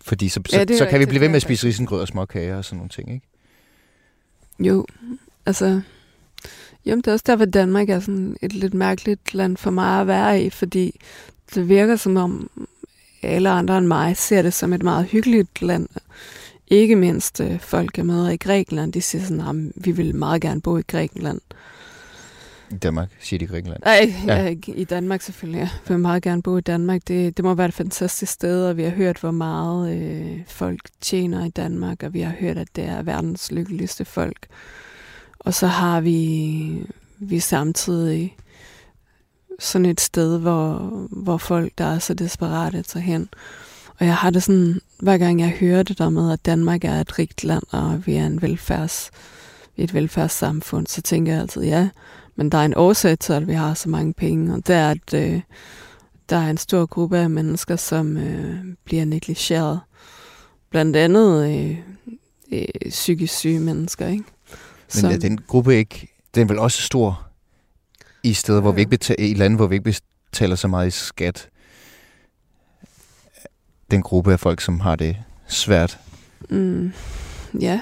Fordi så, Ja, så, er så kan vi blive ved med at spise risengrød og småkager og sådan nogle ting, ikke? jo. Altså, jamen det er også derfor, at Danmark er sådan et lidt mærkeligt land for mig at være i, fordi det virker som om alle andre end mig ser det som et meget hyggeligt land. Ikke mindst øh, folk, jeg møder i Grækenland, de siger sådan, at vi vil meget gerne bo i Grækenland. I Danmark, siger de i Grækenland. Nej, Ja. ja. i Danmark selvfølgelig. Jeg vil meget gerne bo i Danmark. Det, det må være et fantastisk sted, og vi har hørt, hvor meget øh, folk tjener i Danmark, og vi har hørt, at det er verdens lykkeligste folk. Og så har vi, vi samtidig sådan et sted, hvor, hvor folk, der er så desperate, tager hen. Og jeg har det sådan, hver gang jeg hører det der med, at Danmark er et rigt land, og vi er en velfærds, et velfærdssamfund, så tænker jeg altid, ja, men der er en årsag til, at vi har så mange penge, og det er, at øh, der er en stor gruppe af mennesker, som øh, bliver negligeret. Blandt andet øh, øh, psykisk syge mennesker, ikke? Men er den gruppe ikke... Den er vel også stor i steder, hvor vi ikke betaler, i lande, hvor vi ikke betaler så meget i skat. Den gruppe af folk, som har det svært. Mm, ja,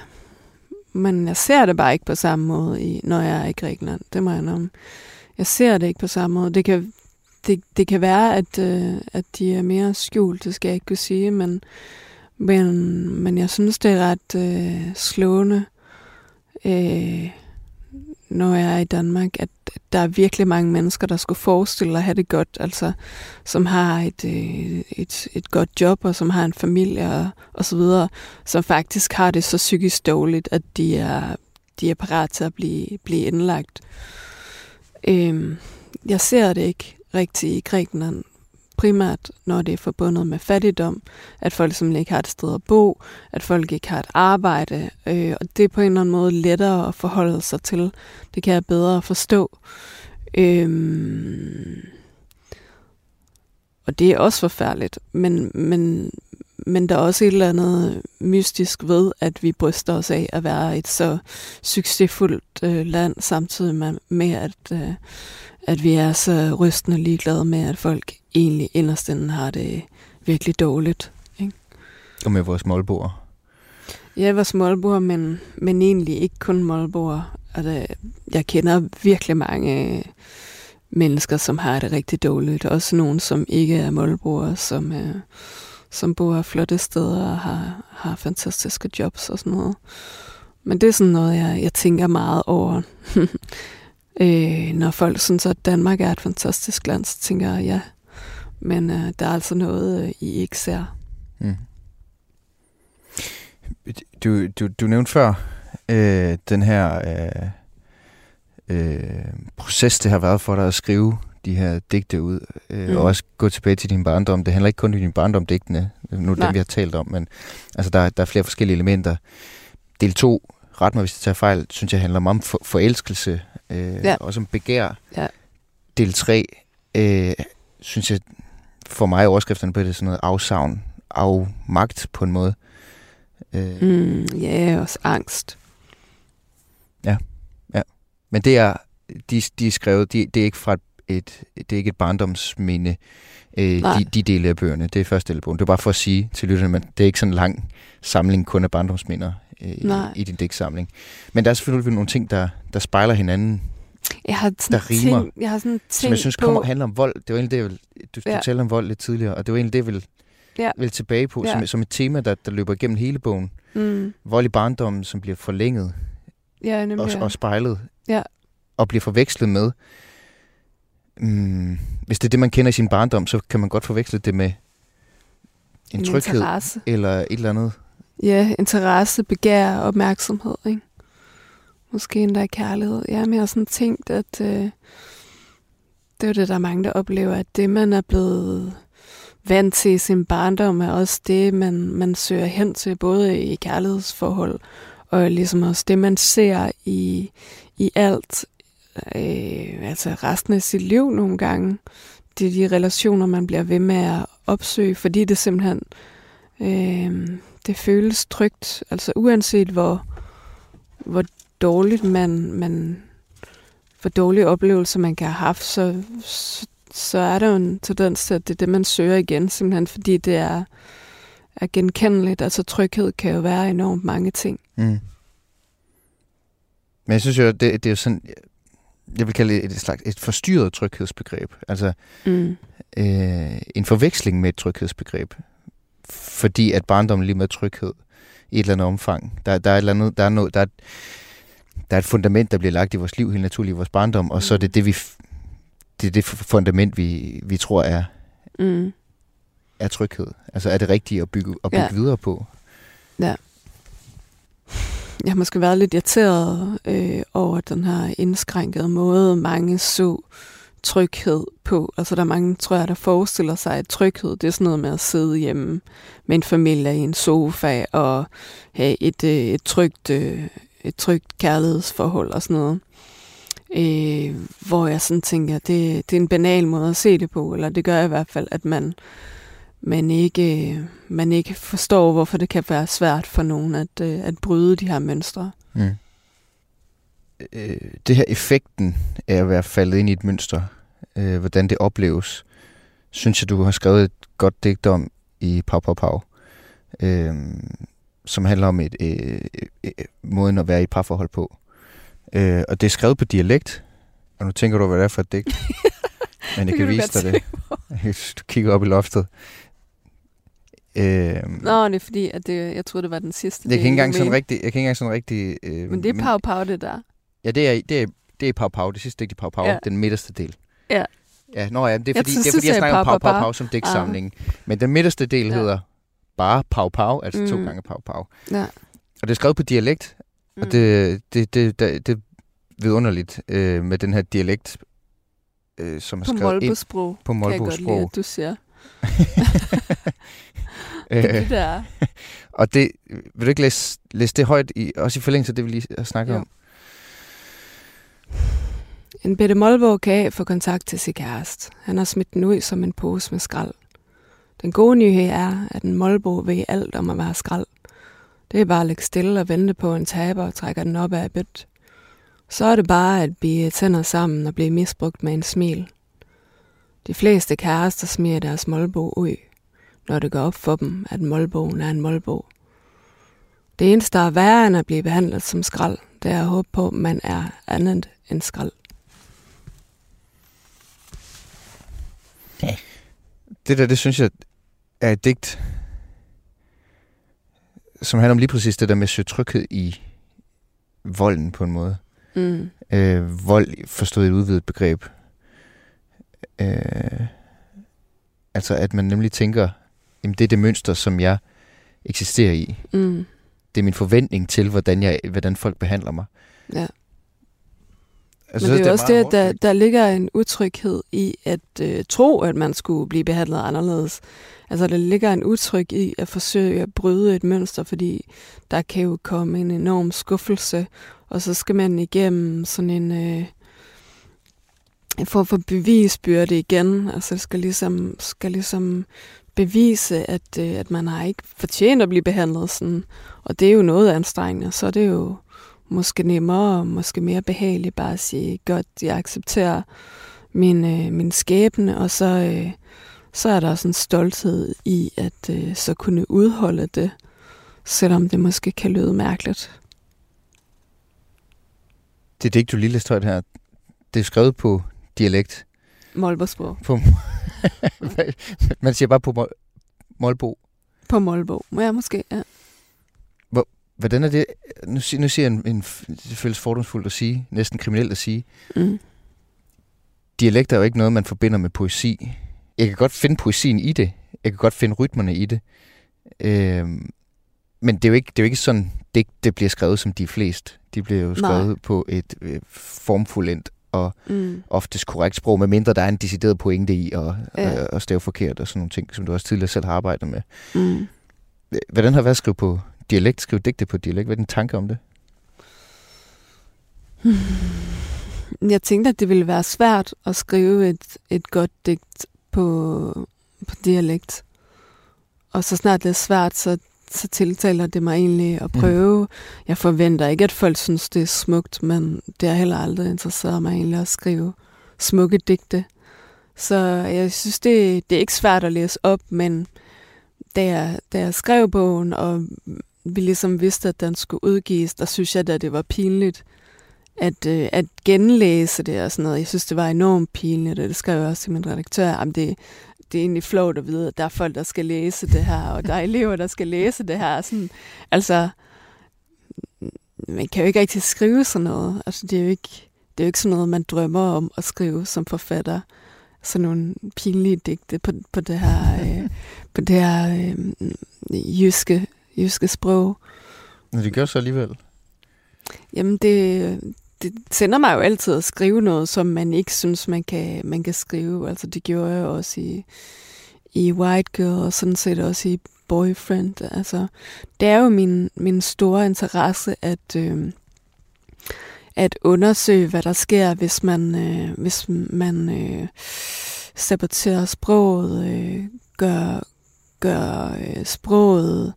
men jeg ser det bare ikke på samme måde, i, når jeg er i Grækenland. Det må jeg om. Jeg ser det ikke på samme måde. Det kan, det, det kan være, at, øh, at de er mere skjult, det skal jeg ikke kunne sige, men, men, men jeg synes, det er ret øh, slående, øh, når jeg er i Danmark, at der er virkelig mange mennesker, der skulle forestille at have det godt, altså som har et, øh, et, et godt job, og som har en familie og, og så videre, som faktisk har det så psykisk dårligt, at de er, de er parat til at blive, blive indlagt. Øhm, jeg ser det ikke rigtigt i Grækenland, primært når det er forbundet med fattigdom, at folk simpelthen ikke har et sted at bo, at folk ikke har et arbejde, øh, og det er på en eller anden måde lettere at forholde sig til. Det kan jeg bedre forstå. Øhm, og det er også forfærdeligt, men, men, men der er også et eller andet mystisk ved, at vi bryster os af at være et så succesfuldt øh, land, samtidig med, med at, øh, at vi er så rystende ligeglade med, at folk egentlig inderst inde har det virkelig dårligt. Og med vores målbord. Jeg var smålboer, men, men egentlig ikke kun målboer. Altså, jeg kender virkelig mange, mennesker, som har det rigtig dårligt. Også nogen, som ikke er målbrugere, som, øh, som bor flotte steder og har, har fantastiske jobs og sådan noget. Men det er sådan noget, jeg, jeg tænker meget over. øh, når folk synes, at Danmark er et fantastisk land, så tænker jeg, ja, men øh, der er altså noget, øh, I ikke ser. Mm. Du, du, du nævnte før øh, den her øh, øh, proces, det har været for dig at skrive de her digte ud, øh, mm. og også gå tilbage til din barndom. Det handler ikke kun om din barndom, digtene, nu er det dem, vi har talt om, men altså, der, der er flere forskellige elementer. Del 2, ret mig hvis jeg tager fejl, synes jeg handler meget om for, forelskelse, øh, ja. også om begær. Ja. Del 3, øh, synes jeg, for mig overskrifterne på det sådan noget afsavn, afmagt på en måde. Øh. Mm, ja, yeah, også angst. Ja, ja. Men det er, de, de er skrevet, de, det er ikke fra et, et, det er ikke et barndomsminde, øh, de, de dele af bøgerne. Det er første del af bogen. Det er bare for at sige til lytterne, men det er ikke sådan en lang samling kun af barndomsminder øh, i, i din digtsamling. Men der er selvfølgelig nogle ting, der, der spejler hinanden jeg har sådan der rimer, ting, jeg har sådan ting som jeg synes på... kommer handler om vold. Det var egentlig det, jeg vil, du, ja. du talte om vold lidt tidligere, og det var egentlig det, jeg vil, ja. vil tilbage på, ja. som, som et tema, der, der løber igennem hele bogen. Mm. Vold i barndommen, som bliver forlænget ja, nemlig, og, ja. og spejlet, ja. og bliver forvekslet med. Mm, hvis det er det, man kender i sin barndom, så kan man godt forveksle det med en, en tryghed interesse. eller et eller andet. Ja, interesse, begær, opmærksomhed, ikke? Måske endda kærlighed. Ja, men jeg har sådan tænkt, at øh, det er jo det, der er mange, der oplever, at det, man er blevet vant til i sin barndom, er også det, man, man søger hen til, både i kærlighedsforhold, og ligesom også det, man ser i, i alt, øh, altså resten af sit liv nogle gange. Det er de relationer, man bliver ved med at opsøge, fordi det simpelthen, øh, det føles trygt. Altså uanset hvor, hvor dårligt man, man for dårlige oplevelser, man kan have haft, så, så, så er der jo en tendens til, at det er det, man søger igen, simpelthen fordi det er, er genkendeligt. Altså tryghed kan jo være enormt mange ting. Mm. Men jeg synes jo, det, det er jo sådan, jeg vil kalde det et slags et forstyrret tryghedsbegreb. Altså mm. øh, en forveksling med et tryghedsbegreb. Fordi at barndommen lige med tryghed i et eller andet omfang. Der, der er et eller andet, der er noget, der er, der er et fundament, der bliver lagt i vores liv, helt naturligt i vores barndom, og så er det mm. det, vi, det, er det fundament, vi, vi tror er, mm. er tryghed. Altså er det rigtige at bygge, at bygge ja. videre på. Ja. Jeg har måske været lidt irriteret øh, over den her indskrænkede måde, mange så tryghed på. Altså der er mange, tror jeg, der forestiller sig, at tryghed, det er sådan noget med at sidde hjemme med en familie i en sofa og have et, øh, et trygt øh, et trygt kærlighedsforhold og sådan noget. Øh, hvor jeg sådan tænker, det, det er en banal måde at se det på, eller det gør i hvert fald, at man, man, ikke, man ikke forstår, hvorfor det kan være svært for nogen at, øh, at bryde de her mønstre. Mm. Øh, det her effekten af at være faldet ind i et mønster, øh, hvordan det opleves, synes jeg, du har skrevet et godt digt om i Pau Pau Pau. Øh, som handler om et, øh, øh, måden at være i et parforhold på. Øh, og det er skrevet på dialekt, og nu tænker du, hvad det er for et digt. Men jeg kan vise dig det. Du kigger op i loftet. Øh, Nå, det er fordi, at det, jeg troede, det var den sidste. Jeg kan ikke engang sådan rigtig... Jeg kan ikke engang sådan rigtig øh, men det er Pau Pau, det der. Ja, det er, det er, det er Pau Pau. Det sidste digt i Pau Pau. Ja. Den midterste del. Ja. Ja, nå ja, det er fordi, jeg, det er, fordi jeg, jeg snakker om Pau Pau Pau som digtsamling. Ah. Men den midterste del ja. hedder bare Pau Pau, altså mm. to gange Pau Pau. Ja. Og det er skrevet på dialekt, mm. og det, det, det, det, det er vidunderligt øh, med den her dialekt, øh, som er skrevet ind på Molbo-sprog. Kan jeg godt lide, at du siger. det er det, der Og det, vil du ikke læse, læse det højt, i, også i forlængelse af det, vi lige har snakket jo. om? En bitte Molbo kan få kontakt til sin kæreste. Han har smidt den ud som en pose med skrald. Den gode nyhed er, at en målbo ved alt om at være skrald. Det er bare at lægge stille og vente på en taber og trækker den op af bødt. Så er det bare at blive tænder sammen og blive misbrugt med en smil. De fleste kærester smiger deres målbo ud, når det går op for dem, at målboen er en målbo. Det eneste, der er værre end at blive behandlet som skrald, det er at håbe på, at man er andet end skrald. Det der, det synes jeg er et digt, som handler om lige præcis det der med søge tryghed i volden på en måde. Mm. Øh, vold forstået i et udvidet begreb. Øh, altså at man nemlig tænker, jamen det er det mønster, som jeg eksisterer i. Mm. Det er min forventning til, hvordan, jeg, hvordan folk behandler mig. Ja. Altså, Men det er jo også det, at der, der ligger en utryghed i at øh, tro, at man skulle blive behandlet anderledes. Altså der ligger en utryg i at forsøge at bryde et mønster, fordi der kan jo komme en enorm skuffelse, og så skal man igennem sådan en øh, en form for bevisbyrde igen. Altså det skal ligesom, skal ligesom bevise, at, øh, at man har ikke fortjent at blive behandlet sådan. Og det er jo noget anstrengende, så er det jo måske nemmere og måske mere behageligt bare at sige, godt, jeg accepterer min, øh, min skæbne, og så, øh, så er der også en stolthed i at øh, så kunne udholde det, selvom det måske kan lyde mærkeligt. Det digt, du lige læste højt her, det er skrevet på dialekt. Molbogsprog. På, man siger bare på Mol- Molbo. På Molbo. Ja, måske, ja. Hvordan er det? Nu, nu siger jeg en, en det føles fordomsfuldt at sige, næsten kriminelt at sige. Mm. Dialekt er jo ikke noget, man forbinder med poesi. Jeg kan godt finde poesien i det. Jeg kan godt finde rytmerne i det. Øhm, men det er, jo ikke, det er jo ikke sådan, det, det bliver skrevet som de fleste. De bliver jo skrevet Nej. på et øh, formfuldendt og Mm. oftest korrekt sprog, medmindre der er en decideret pointe i og, Ja. øh, og stave forkert og sådan nogle ting, som du også tidligere selv har arbejdet med. Mm. Hvordan har været at skrive på dialekt, skrive digte på dialekt? Hvad er din tanke om det? Jeg tænkte, at det ville være svært at skrive et, et godt digt på, på dialekt. Og så snart det er svært, så, så tiltaler det mig egentlig at prøve. Mm. Jeg forventer ikke, at folk synes, det er smukt, men det har heller aldrig interesseret mig egentlig at skrive smukke digte. Så jeg synes, det, det er ikke svært at læse op, men da jeg, da jeg skrev bogen, og vi ligesom vidste, at den skulle udgives, der synes jeg, at det var pinligt at, øh, at genlæse det og sådan noget. Jeg synes, det var enormt pinligt, og det skrev jeg også til min redaktør. Jamen, det, det er egentlig flot at vide, at der er folk, der skal læse det her, og der er elever, der skal læse det her. Sådan, altså, man kan jo ikke rigtig skrive sådan noget. Altså, det er jo ikke, det er jo ikke sådan noget, man drømmer om at skrive som forfatter. Sådan nogle pinlige digte på, på det her, øh, på det her øh, jyske, jyske sprog. Men det gør så alligevel. Jamen, det, det sender mig jo altid at skrive noget, som man ikke synes, man kan, man kan skrive. Altså, det gjorde jeg også i, i White Girl, og sådan set også i Boyfriend. Altså, det er jo min, min store interesse at, øh, at undersøge, hvad der sker, hvis man, øh, hvis man øh, saboterer sproget, øh, gør, gør øh, sproget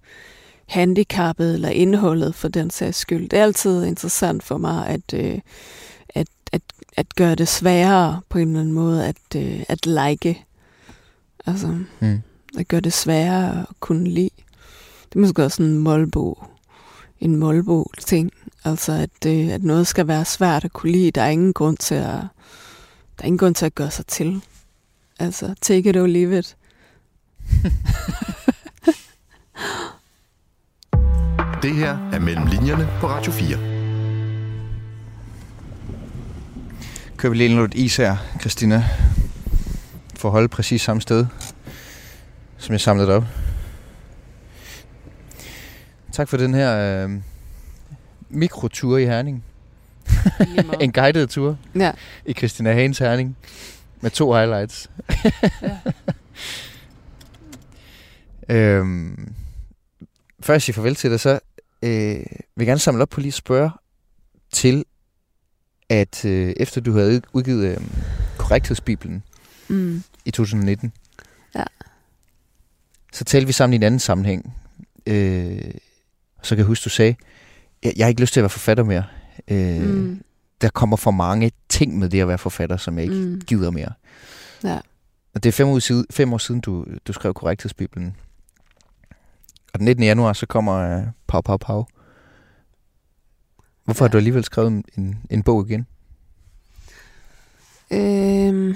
handicappet eller indholdet for den sags skyld. Det er altid interessant for mig at, øh, at, at, at gøre det sværere på en eller anden måde at, øh, at like. Altså, Mm. at gøre det sværere at kunne lide. Det er måske også sådan en målbo, en målbo ting. Altså, at, øh, at noget skal være svært at kunne lide. Der er ingen grund til at, der er ingen grund til at gøre sig til. Altså, take it or leave it. Det her er Mellem Linjerne på Radio 4. Kører vi lige lidt is her, Christina, for at holde præcis samme sted, som jeg samlede det op. Tak for den her øh, mikrotur i Herning. en guided tur Ja. i Christina Hagens Herning med to highlights. Ja. øhm, før jeg siger farvel til dig, så øh, vil gerne samle op på lige at spørge til, at øh, efter du havde udgivet øh, korrekthedsbibelen Mm. i 2019, Ja. så talte vi sammen i en anden sammenhæng. Øh, så kan jeg huske, du sagde, jeg, jeg har ikke lyst til at være forfatter mere. Øh, Mm. Der kommer for mange ting med det at være forfatter, som jeg ikke Mm. gider mere. Ja. Og det er fem år siden, fem år siden du, du skrev korrekthedsbibelen. Og den 19. januar, så kommer uh, Pau Pau Pau. Hvorfor Ja. har du alligevel skrevet en, en bog igen? Øhm,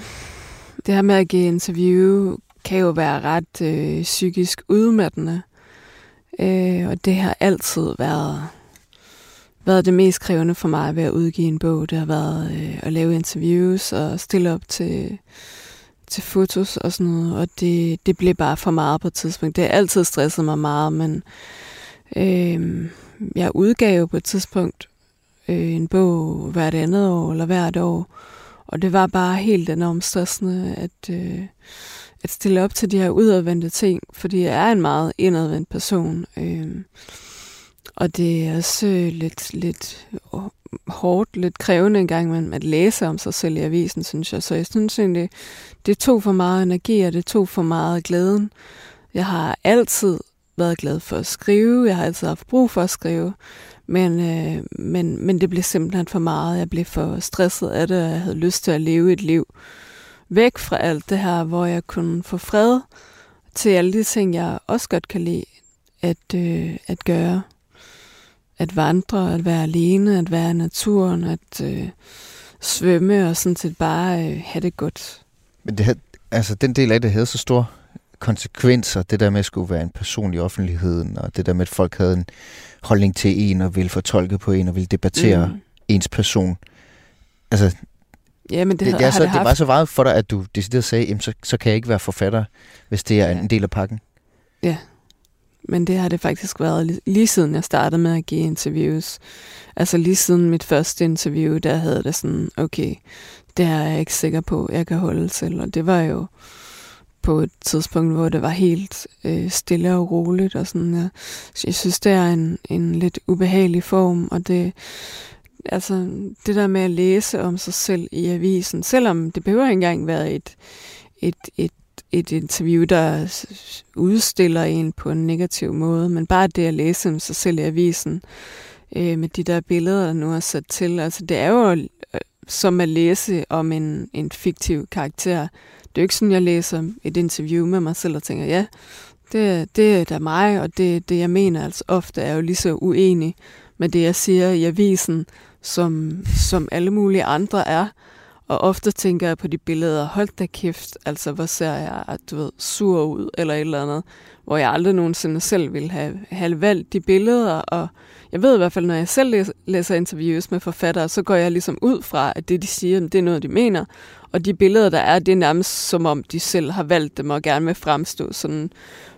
det her med at give interview kan jo være ret øh, psykisk udmattende. Øh, og det har altid været, været det mest krævende for mig ved at udgive en bog. Det har været øh, at lave interviews og stille op til, til fotos og sådan noget. Og det, det blev bare for meget på et tidspunkt. Det har altid stresset mig meget, men øh, jeg udgav på et tidspunkt øh, en bog hvert andet år eller hvert år. Og det var bare helt enormt stressende at, øh, at stille op til de her udadvendte ting, fordi jeg er en meget indadvendt person. Øh, og det er også øh, lidt, lidt øh, hårdt, lidt krævende en gang men at læse om sig selv i avisen, synes jeg. Så jeg synes egentlig, det tog for meget energi, og det tog for meget glæden. Jeg har altid været glad for at skrive, jeg har altid haft brug for at skrive, men, øh, men, men det blev simpelthen for meget. Jeg blev for stresset af det, og jeg havde lyst til at leve et liv væk fra alt det her, hvor jeg kunne få fred til alle de ting, jeg også godt kan lide at, øh, at gøre. At vandre, at være alene, at være i naturen, at øh, svømme og sådan set bare øh, have det godt. Men det, altså, den del af det havde så stor konsekvenser, det der med at skulle være en person i offentligheden, og det der med, at folk havde en holdning til en, og ville fortolke på en, og ville debattere mm. ens person. Altså, Ja, men det, det, det, er så, det, det var så meget for dig, at du decideret sagde, jamen, så, så kan jeg ikke være forfatter, hvis det er ja. en del af pakken. Ja, men det har det faktisk været lige, lige siden jeg startede med at give interviews. Altså lige siden mit første interview, der havde det sådan, okay, det er jeg ikke sikker på, jeg kan holde til. Og det var jo på et tidspunkt, hvor det var helt øh, stille og roligt. Og sådan, jeg, jeg synes, det er en, en lidt ubehagelig form, og det, altså, det der med at læse om sig selv i avisen, selvom det behøver ikke engang være et, et, et, et interview, der udstiller en på en negativ måde, men bare det at læse om sig selv i avisen, øh, med de der billeder, der nu er sat til, altså det er jo øh, som at læse om en, en fiktiv karakter, det er jo ikke sådan, jeg læser et interview med mig selv og tænker, ja, det, det er da mig, og det, det jeg mener. Altså ofte er jo lige så uenig med det, jeg siger i avisen, som, som alle mulige andre er. Og ofte tænker jeg på de billeder, hold da kæft, altså hvor ser jeg, at du ved, sur ud, eller et eller andet, hvor jeg aldrig nogensinde selv ville have, have valgt de billeder, og jeg ved i hvert fald, når jeg selv læser interviews med forfattere, så går jeg ligesom ud fra, at det, de siger, det er noget, de mener, og de billeder, der er, det er nærmest som om, de selv har valgt dem og gerne vil fremstå sådan.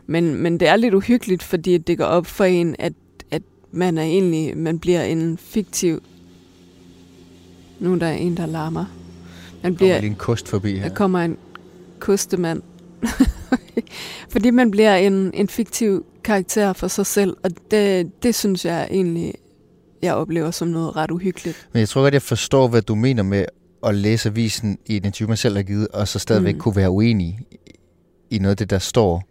Men, men det er lidt uhyggeligt, fordi det går op for en, at, at man er egentlig, man bliver en fiktiv... Nu er der en, der larmer. Man bliver, kommer en kost forbi her. Der kommer en kostemand. fordi man bliver en, en fiktiv karakter for sig selv, og det, det synes jeg egentlig, jeg oplever som noget ret uhyggeligt. Men jeg tror godt, jeg forstår, hvad du mener med at læse avisen i et interview, man selv har givet, og så stadigvæk mm. kunne være uenig i noget af det, der står.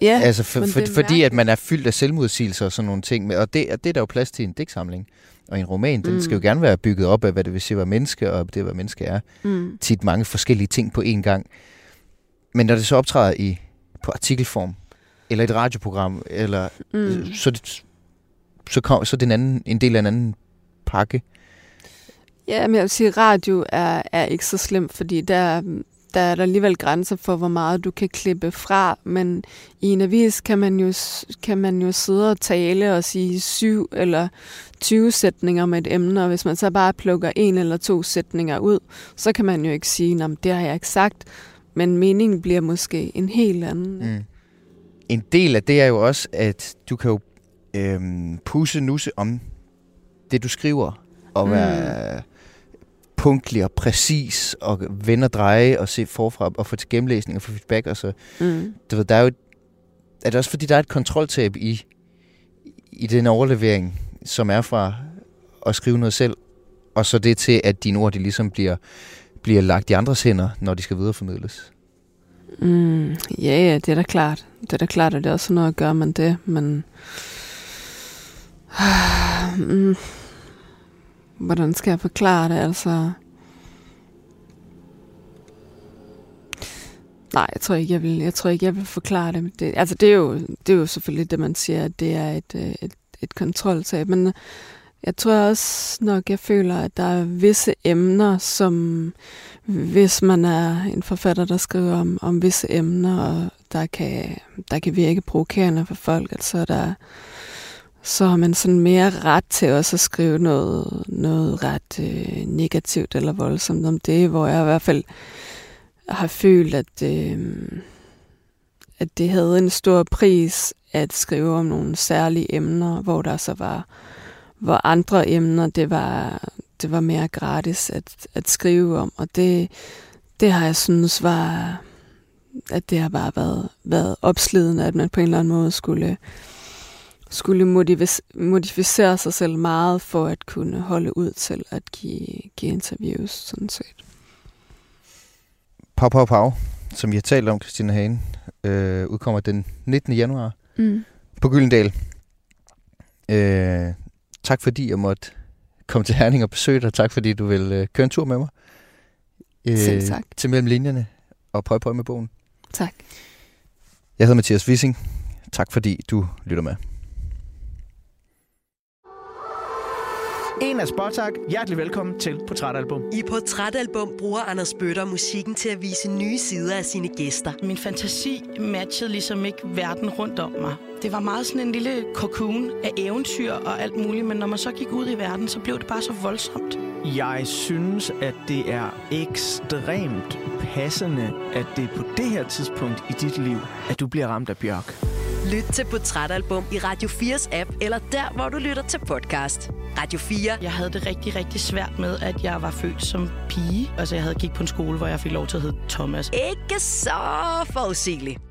Ja, altså for, for, fordi at man er fyldt af selvmodsigelser og sådan nogle ting. Og det, og det er der jo plads til en digtsamling. Og en roman, den mm. skal jo gerne være bygget op af, hvad det vil sige at være menneske, og det, hvad menneske er. Mm. Tit mange forskellige ting på én gang. Men når det så optræder i på artikelform, eller et radioprogram, eller mm. så, det, så, kom, så det en, anden, en del af en anden pakke. Ja, men jeg vil sige, at radio er, er ikke så slemt, fordi der, der er der alligevel grænser for, hvor meget du kan klippe fra, men i en avis kan man jo, kan man jo sidde og tale og sige syv eller 20 sætninger med et emne, og hvis man så bare plukker en eller to sætninger ud, så kan man jo ikke sige, at det har jeg ikke sagt, men meningen bliver måske en helt anden. Mm. En del af det er jo også, at du kan jo øhm, pusse nusse om det, du skriver, og mm. være punktlig og præcis og vende og dreje og se forfra og få til gennemlæsning og få feedback og så. Mm. Du ved, der er jo er det også fordi, der er et kontroltab i, i den overlevering, som er fra at skrive noget selv, og så det til, at dine ord de ligesom bliver, bliver lagt i andres hænder, når de skal videreformidles? Mm, ja, ja, det er da klart. Det er da klart, at det er også noget at gøre man det, men... mm, hvordan skal jeg forklare det, altså... Nej, jeg tror ikke, jeg vil, jeg tror ikke, jeg vil forklare det. det altså, det er, jo, det er jo selvfølgelig det, man siger, at det er et, øh, et, et kontroltab. Men øh, Jeg tror også nok, jeg føler, at der er visse emner, som hvis man er en forfatter, der skriver om, om visse emner, og der kan, der kan virke provokerende for folk, altså der, så har man sådan mere ret til også at skrive noget, noget ret øh, negativt eller voldsomt om det, hvor jeg i hvert fald har følt, at, øh, at det havde en stor pris at skrive om nogle særlige emner, hvor der så var hvor andre emner, det var, det var mere gratis at, at skrive om, og det, det har jeg synes var, at det har bare været, været opslidende, at man på en eller anden måde skulle, skulle modificere sig selv meget for at kunne holde ud til at give, give interviews, sådan set. Pau Pau Pau, som vi har talt om, Christina Hagen, øh, udkommer den 19. januar mm. på Gyldendal. Øh, tak fordi jeg måtte komme til Herning og besøge dig. Tak fordi du vil øh, køre en tur med mig. Øh, Selv tak. Til mellem linjerne og prøve på med bogen. Tak. Jeg hedder Mathias Wissing. Tak fordi du lytter med. En af Spotak. Hjertelig velkommen til Portrætalbum. I Portrætalbum bruger Anders Bøtter musikken til at vise nye sider af sine gæster. Min fantasi matchede ligesom ikke verden rundt om mig. Det var meget sådan en lille cocoon af eventyr og alt muligt, men når man så gik ud i verden, så blev det bare så voldsomt. Jeg synes, at det er ekstremt passende, at det er på det her tidspunkt i dit liv, at du bliver ramt af Bjørk. Lyt til Portrætalbum i Radio 4's app, eller der, hvor du lytter til podcast. Radio 4. Jeg havde det rigtig, rigtig svært med, at jeg var født som pige. Altså, jeg havde gik på en skole, hvor jeg fik lov til at hedde Thomas. Ikke så forudsigeligt.